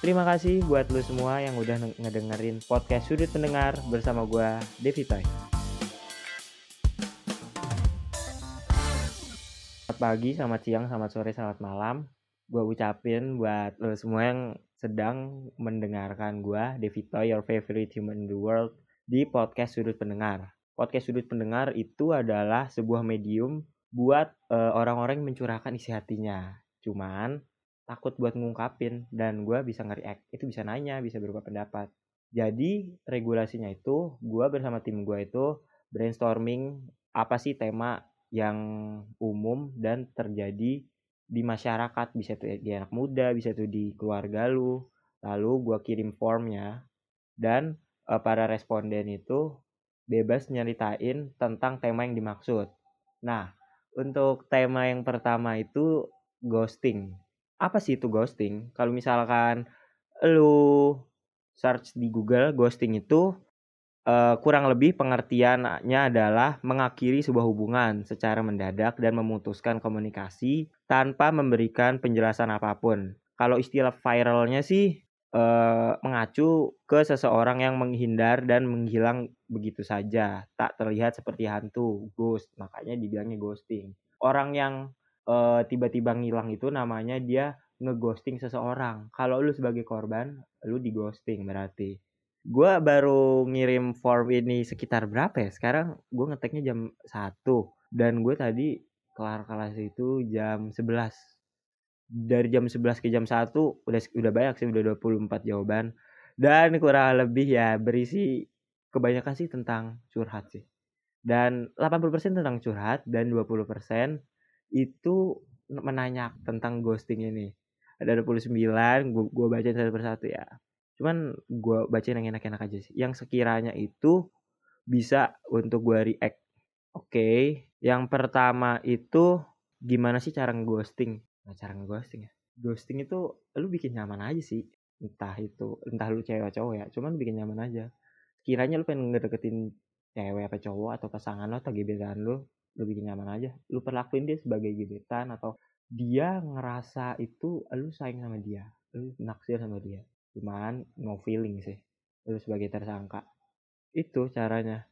Terima kasih buat lu semua yang udah ngedengerin podcast Sudut Pendengar bersama gue, Devi Toy. Selamat pagi, selamat siang, selamat sore, selamat malam. Gue ucapin buat lu semua yang sedang mendengarkan gue, Devi Toy, your favorite human in the world, di podcast Sudut Pendengar. Podcast Sudut Pendengar itu adalah sebuah medium buat uh, orang-orang yang mencurahkan isi hatinya. Cuman takut buat ngungkapin dan gue bisa nge-react. Itu bisa nanya bisa berupa pendapat. Jadi regulasinya itu gue bersama tim gue itu brainstorming apa sih tema yang umum dan terjadi di masyarakat. Bisa tuh di anak muda bisa tuh di keluarga lu. Lalu gue kirim formnya dan uh, para responden itu bebas nyeritain tentang tema yang dimaksud. Nah untuk tema yang pertama itu ghosting apa sih itu ghosting? Kalau misalkan lu search di Google ghosting itu uh, kurang lebih pengertiannya adalah mengakhiri sebuah hubungan secara mendadak dan memutuskan komunikasi tanpa memberikan penjelasan apa pun. Kalau istilah viralnya sih uh, mengacu ke seseorang yang menghindar dan menghilang begitu saja, tak terlihat seperti hantu, ghost. Makanya dibilangnya ghosting. Orang yang uh, tiba-tiba ngilang itu namanya dia ngeghosting seseorang. Kalau lu sebagai korban, lu dighosting berarti. Gue baru ngirim form ini sekitar berapa ya? Sekarang gue ngeteknya jam 1. Dan gue tadi kelar kelas itu jam 11. Dari jam 11 ke jam 1 udah udah banyak sih, udah 24 jawaban. Dan kurang lebih ya berisi kebanyakan sih tentang curhat sih. Dan 80% tentang curhat dan 20% itu menanya tentang ghosting ini. Ada 29, gue gue bacain satu persatu ya. Cuman gue bacain yang enak-enak aja sih. Yang sekiranya itu bisa untuk gue react. Oke, okay. yang pertama itu gimana sih cara ngeghosting? Nah, cara ngeghosting ya. Ghosting itu lu bikin nyaman aja sih. Entah itu, entah lu cewek cowok ya. Cuman bikin nyaman aja. Kiranya lu pengen ngedeketin cewek apa cowok atau pasangan lo atau gebetan lu bikin nyaman aja. Lu perlakuin dia sebagai gebetan atau dia ngerasa itu lu sayang sama dia lu naksir sama dia. Cuman no feeling sih lu sebagai tersangka. Itu caranya.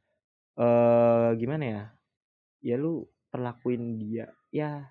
Eh gimana ya? Ya lu perlakuin dia ya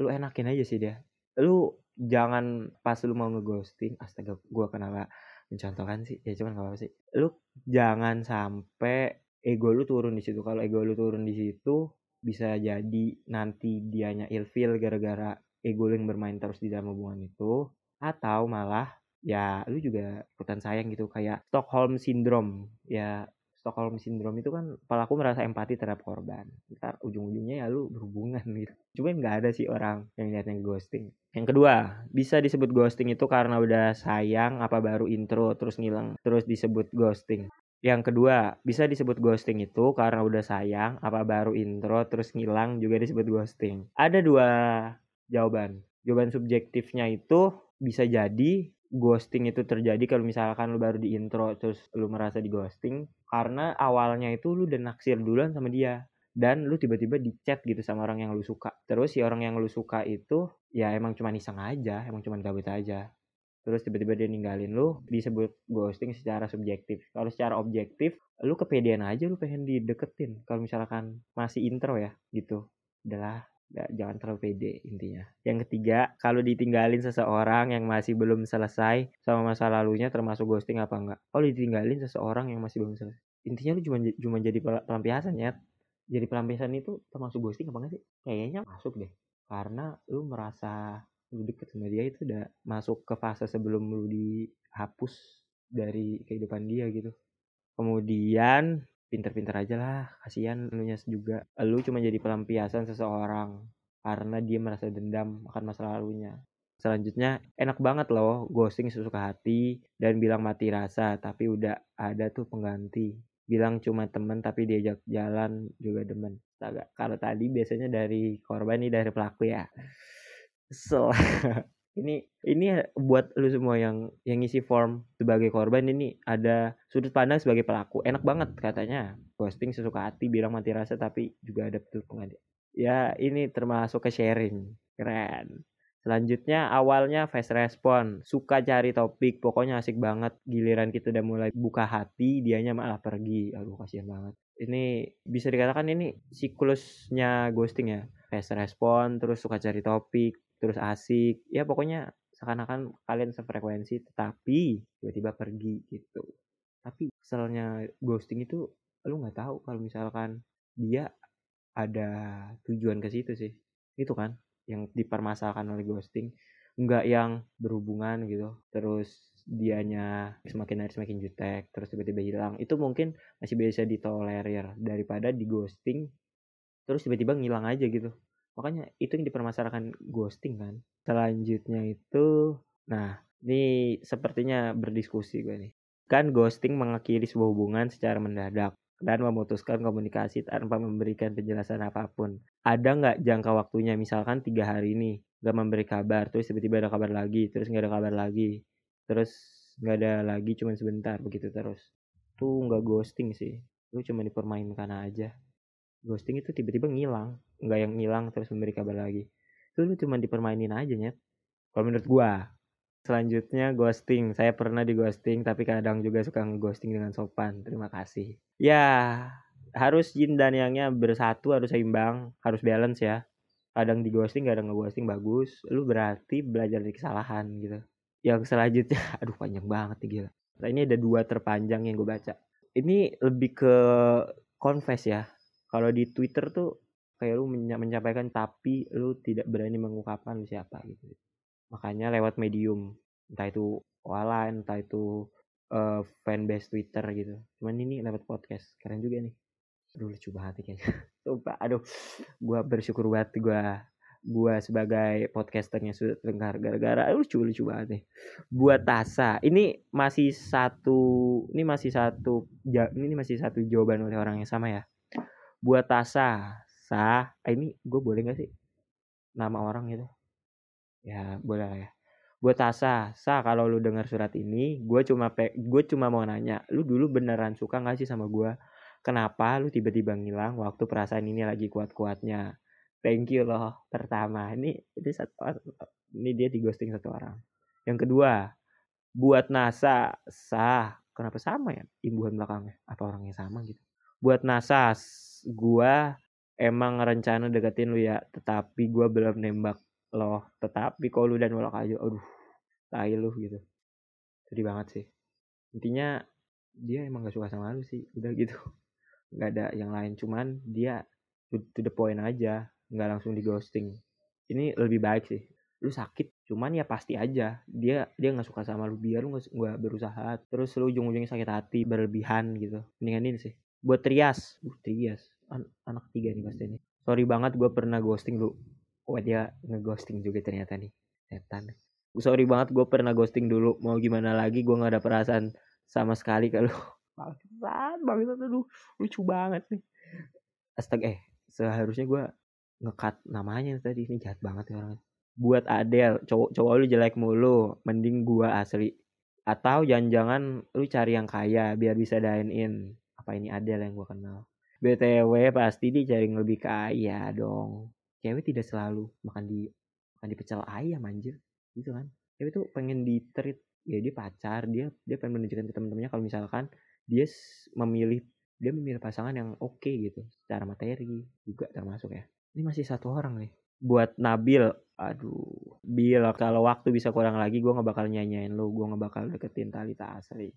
lu enakin aja sih dia. Lu jangan pas lu mau ngeghosting astaga gua kenapa mencontohkan sih. Ya cuman gak apa sih. Lu jangan sampai ego lu turun di situ. Kalau ego lu turun di situ bisa jadi nanti dianya ilfil gara-gara ego yang bermain terus di dalam hubungan itu atau malah ya lu juga ikutan sayang gitu. Kayak Stockholm syndrome. Ya Stockholm syndrome itu kan pelaku merasa empati terhadap korban ntar ujung-ujungnya ya lu berhubungan gitu. Cuma nggak ada sih orang yang liatnya ghosting. Yang kedua bisa disebut ghosting itu karena udah sayang apa baru intro terus ngilang terus disebut ghosting yang kedua, bisa disebut ghosting itu karena udah sayang, apa baru intro terus ngilang juga disebut ghosting. Ada dua jawaban. Jawaban subjektifnya itu bisa jadi ghosting itu terjadi kalau misalkan lu baru di intro terus lu merasa di ghosting karena awalnya itu lu udah naksir duluan sama dia dan lu tiba-tiba di chat gitu sama orang yang lu suka. Terus si orang yang lu suka itu ya emang cuma iseng aja, emang cuma gabut aja terus tiba-tiba dia ninggalin lu disebut ghosting secara subjektif. Kalau secara objektif lu kepedean aja lu pengen dideketin. Kalau misalkan masih intro ya gitu. Adalah jangan terlalu pede intinya. Yang ketiga kalau ditinggalin seseorang yang masih belum selesai sama masa lalunya termasuk ghosting apa enggak kalau ditinggalin seseorang yang masih belum selesai intinya lu cuma cuma jadi pelampiasan ya jadi pelampiasan itu termasuk ghosting apa enggak sih? Kayaknya masuk deh. Karena lu merasa lu deket sama dia itu udah masuk ke fase sebelum lu dihapus dari kehidupan dia gitu. Kemudian pinter-pinter aja lah kasihan lu juga. Lu cuma jadi pelampiasan seseorang karena dia merasa dendam akan masa lalunya. Selanjutnya enak banget loh ghosting sesuka hati dan bilang mati rasa tapi udah ada tuh pengganti. Bilang cuma temen tapi diajak jalan juga demen. Kalau tadi biasanya dari korban nih dari pelaku ya Kesel. ini ini buat lu semua yang yang ngisi form sebagai korban ini ada sudut pandang sebagai pelaku. Enak banget katanya. Posting sesuka hati bilang mati rasa tapi juga ada betul pengganti. Ya ini termasuk ke sharing. Keren. Selanjutnya awalnya fast respon, suka cari topik, pokoknya asik banget. Giliran kita udah mulai buka hati, dianya malah pergi. Aduh kasihan banget. Ini bisa dikatakan ini siklusnya ghosting ya. Fast respon, terus suka cari topik, terus asik. Ya pokoknya seakan-akan kalian sefrekuensi, tetapi tiba-tiba pergi gitu. Tapi keselnya ghosting itu lu nggak tahu kalau misalkan dia ada tujuan ke situ sih. Itu kan yang dipermasalahkan oleh ghosting nggak yang berhubungan gitu terus dianya semakin hari semakin jutek terus tiba-tiba hilang itu mungkin masih bisa ditolerir daripada di ghosting terus tiba-tiba ngilang aja gitu makanya itu yang dipermasalahkan ghosting kan selanjutnya itu nah ini sepertinya berdiskusi gue nih kan ghosting mengakhiri sebuah hubungan secara mendadak dan memutuskan komunikasi tanpa memberikan penjelasan apa pun. Ada nggak jangka waktunya misalkan tiga hari ini nggak memberi kabar, terus tiba-tiba ada kabar lagi, terus nggak ada kabar lagi, terus nggak ada lagi cuma sebentar begitu terus. Tuh nggak ghosting sih, lu cuma dipermainkan aja. Ghosting itu tiba-tiba ngilang, nggak yang ngilang terus memberi kabar lagi. Itu lu cuma dipermainin aja nyet. Kalau menurut gua, Selanjutnya ghosting. Saya pernah di ghosting tapi kadang juga suka ngeghosting dengan sopan. Terima kasih. Ya, harus yin dan yangnya bersatu, harus seimbang, harus balance ya. Kadang di ghosting, kadang ngeghosting bagus. Lu berarti belajar dari kesalahan gitu. Yang selanjutnya, aduh panjang banget nih gila. Nah, ini ada dua terpanjang yang gue baca. Ini lebih ke confess ya. Kalau di Twitter tuh kayak lu menyampaikan tapi lu tidak berani mengungkapkan siapa gitu. Makanya lewat medium. Entah itu online entah itu uh, fanbase Twitter gitu. Cuman ini lewat podcast. Keren juga nih. Aduh lucu banget kayaknya. Coba aduh. Gue bersyukur banget gue gue sebagai podcasternya sudah dengar gara-gara lucu lucu banget nih. Buat Tasa ini masih satu ini masih satu ini masih satu jawaban oleh orang yang sama ya? Buat Tasa sah. Ini gue boleh gak sih? Nama orang gitu. Ya boleh lah ya. Buat Tasa sa kalau lu dengar surat ini gue cuma pe gue cuma mau nanya lu dulu beneran suka gak sih sama gue? Kenapa lu tiba-tiba ngilang waktu perasaan ini lagi kuat-kuatnya? Thank you loh pertama. Ini ini satu ini dia di ghosting satu orang. Yang kedua buat NASA sah. Kenapa sama ya imbuhan belakangnya? Apa orangnya sama gitu? Buat NASA gua emang rencana deketin lu ya tetapi gua belum nembak loh tetapi kalau lu dan nolak aja aduh tai lu gitu. Sedih banget sih. Intinya dia emang gak suka sama lu sih. Udah gitu. Nggak ada yang lain. Cuman dia to, the point aja. Nggak langsung di ghosting. Ini lebih baik sih. Lu sakit cuman ya pasti aja. Dia dia nggak suka sama lu. Biar lu nggak berusaha. Terus lu ujung-ujungnya sakit hati berlebihan gitu. Mendingan ini sih. Buat Trias. Uh, Trias An anak tiga nih pasti ini sorry banget gue pernah ghosting lu. Wah dia ngeghosting juga ternyata nih. Setan. Sorry banget gue pernah ghosting dulu. Mau gimana lagi gue nggak ada perasaan sama sekali kalau bangsat banget tuh lucu banget nih. Astaga eh seharusnya gue ngekat namanya tadi ini jahat banget ya orangnya. Buat Adel cowok cowok lu jelek mulu mending gua asli. Atau jangan-jangan lu cari yang kaya biar bisa dine in apa ini Adel yang gua kenal BTW pasti dia cari yang lebih kaya dong. Cewek tidak selalu makan di makan di pecel ayam anjir. Gitu kan. Cewek tuh pengen di treat ya dia pacar dia dia pengen menunjukkan ke teman-temannya kalau misalkan dia memilih dia memilih pasangan yang oke okay gitu secara materi juga termasuk ya. Ini masih satu orang nih. Buat Nabil aduh Bil kalau waktu bisa kurang lagi gue nggak bakal nyanyain lo gue nggak bakal deketin Talita Asri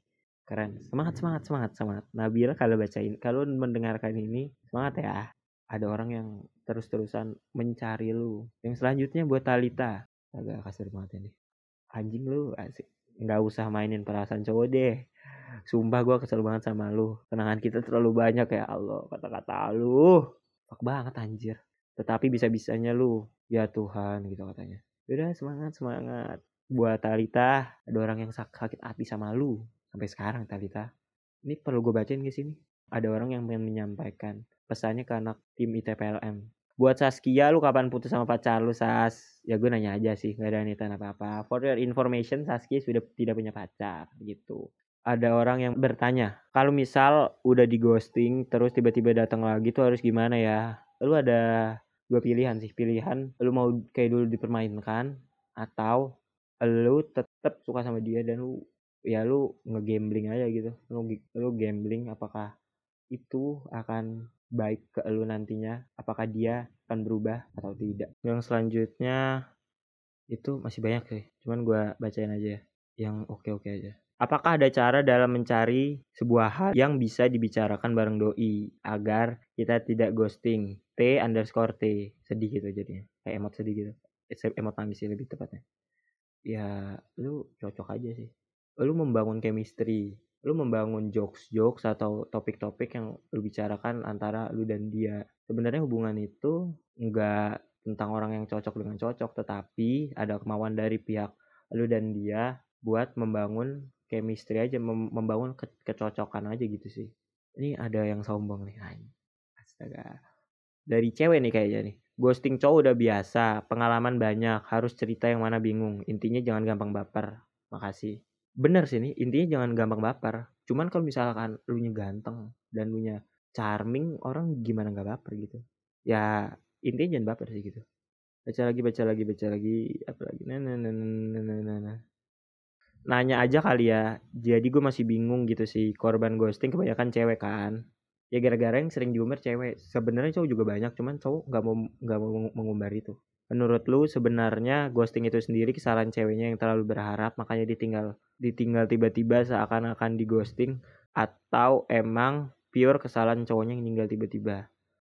keren semangat semangat semangat semangat Nabil kalau bacain kalau mendengarkan ini semangat ya ada orang yang terus-terusan mencari lu. Yang selanjutnya buat Talita. Agak kasar banget ini. Anjing lu asik. Nggak usah mainin perasaan cowok deh. Sumpah gue kesel banget sama lu. Kenangan kita terlalu banyak ya Allah. Kata-kata lu. Fuck banget anjir. Tetapi bisa-bisanya lu. Ya Tuhan gitu katanya. Udah semangat semangat. Buat Talita. Ada orang yang sakit hati sama lu. Sampai sekarang Talita. Ini perlu gue bacain ke sini. Ada orang yang pengen menyampaikan pesannya ke anak tim ITPLM buat Saskia lu kapan putus sama pacar lu Sas? Ya gue nanya aja sih gak ada niatan apa-apa. For your information Saskia sudah tidak punya pacar gitu. Ada orang yang bertanya kalau misal udah di ghosting terus tiba-tiba datang lagi tuh harus gimana ya? Lu ada dua pilihan sih. Pilihan lu mau kayak dulu dipermainkan atau lu tetap suka sama dia dan lu ya lu ngegambling aja gitu. Lu lu gambling apakah itu akan baik ke lu nantinya? Apakah dia akan berubah atau tidak? Yang selanjutnya itu masih banyak sih. Cuman gue bacain aja yang oke-oke aja. Apakah ada cara dalam mencari sebuah hal yang bisa dibicarakan bareng doi agar kita tidak ghosting? T underscore T. Sedih gitu jadinya. Kayak emot sedih gitu. Emot nangis sih lebih tepatnya. Ya lu cocok aja sih lu membangun chemistry lu membangun jokes-jokes atau topik-topik yang lu bicarakan antara lu dan dia. Sebenarnya hubungan itu enggak tentang orang yang cocok dengan cocok tetapi ada kemauan dari pihak lu dan dia buat membangun chemistry aja mem membangun ke kecocokan aja gitu sih. Ini ada yang sombong nih astaga. Dari cewek nih kayaknya nih. Ghosting cowok udah biasa pengalaman banyak harus cerita yang mana bingung. Intinya jangan gampang baper. Makasih bener sih nih intinya jangan gampang baper. Cuman kalau misalkan lu nya ganteng dan lu nya charming orang gimana nggak baper gitu. Ya intinya jangan baper sih gitu. Baca lagi baca lagi baca lagi apa lagi? Nah nah nah nah nah nah, nah nanya aja kali ya. Jadi gue masih bingung gitu sih korban ghosting kebanyakan cewek kan. Ya gara-gara yang sering diumbar cewek. Sebenarnya cowok juga banyak cuman cowok nggak mau nggak mau mengumbar itu menurut lu sebenarnya ghosting itu sendiri kesalahan ceweknya yang terlalu berharap makanya ditinggal ditinggal tiba-tiba seakan-akan di ghosting atau emang pure kesalahan cowoknya yang tinggal tiba-tiba?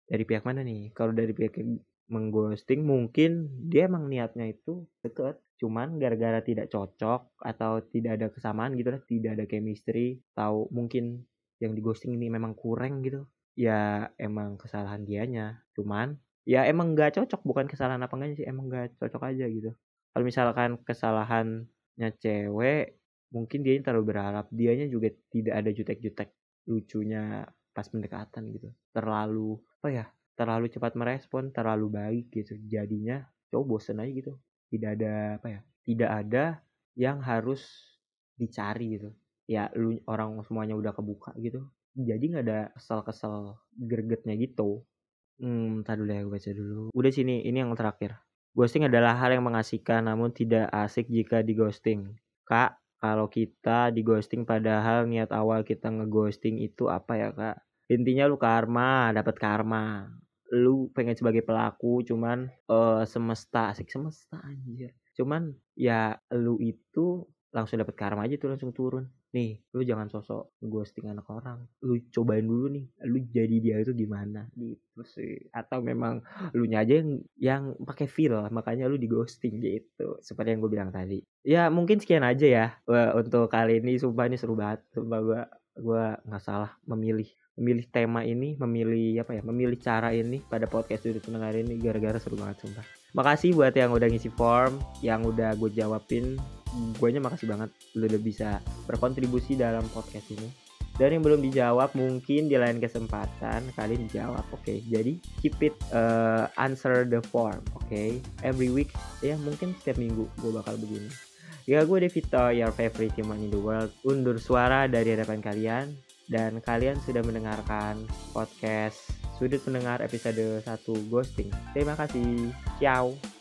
Dari pihak mana nih? Kalau dari pihak mengghosting mungkin dia emang niatnya itu deket cuman gara-gara tidak cocok atau tidak ada kesamaan gitu lah tidak ada chemistry atau mungkin yang di ghosting ini memang kurang gitu ya emang kesalahan dianya. Cuman ya emang nggak cocok bukan kesalahan apa enggak sih emang nggak cocok aja gitu. Kalau misalkan kesalahannya cewek mungkin dia terlalu berharap dianya juga tidak ada jutek-jutek lucunya pas pendekatan gitu. Terlalu apa ya terlalu cepat merespon terlalu baik gitu. Jadinya cowok bosen aja gitu. Tidak ada apa ya tidak ada yang harus dicari gitu. Ya lu orang semuanya udah kebuka gitu. Jadi nggak ada kesel-kesel gregetnya gitu hmm tadi dulu ya gue baca dulu. Udah sini ini yang terakhir. Ghosting adalah hal yang mengasihkan namun tidak asik jika di ghosting kak kalau kita di ghosting padahal niat awal kita ngeghosting itu apa ya kak? Intinya lu karma dapat karma. Lu pengen sebagai pelaku cuman uh, semesta asik semesta anjir. Cuman ya lu itu langsung dapat karma aja tuh langsung turun nih lu jangan sosok ghosting anak orang. Lu cobain dulu nih lu jadi dia itu gimana? Gitu sih. Atau memang lu aja yang yang pakai feel makanya lu di ghosting gitu. Seperti yang gue bilang tadi. Ya mungkin sekian aja ya untuk kali ini. Sumpah ini seru banget. Sumpah gue gue nggak salah memilih memilih tema ini, memilih apa ya, memilih cara ini pada podcast sudut pendengar ini. Gara-gara seru banget sumpah. Makasih buat yang udah ngisi form, yang udah gue jawabin. Guanya makasih banget lu udah bisa berkontribusi dalam podcast ini. Dan yang belum dijawab mungkin di lain kesempatan kalian dijawab. Oke, okay? jadi keep it uh, answer the form. Oke, okay? every week ya mungkin setiap minggu gue bakal begini. Ya gue Devito, your favorite human in the world. Undur suara dari hadapan kalian dan kalian sudah mendengarkan podcast Sudut Pendengar episode 1 Ghosting. Terima kasih. Ciao.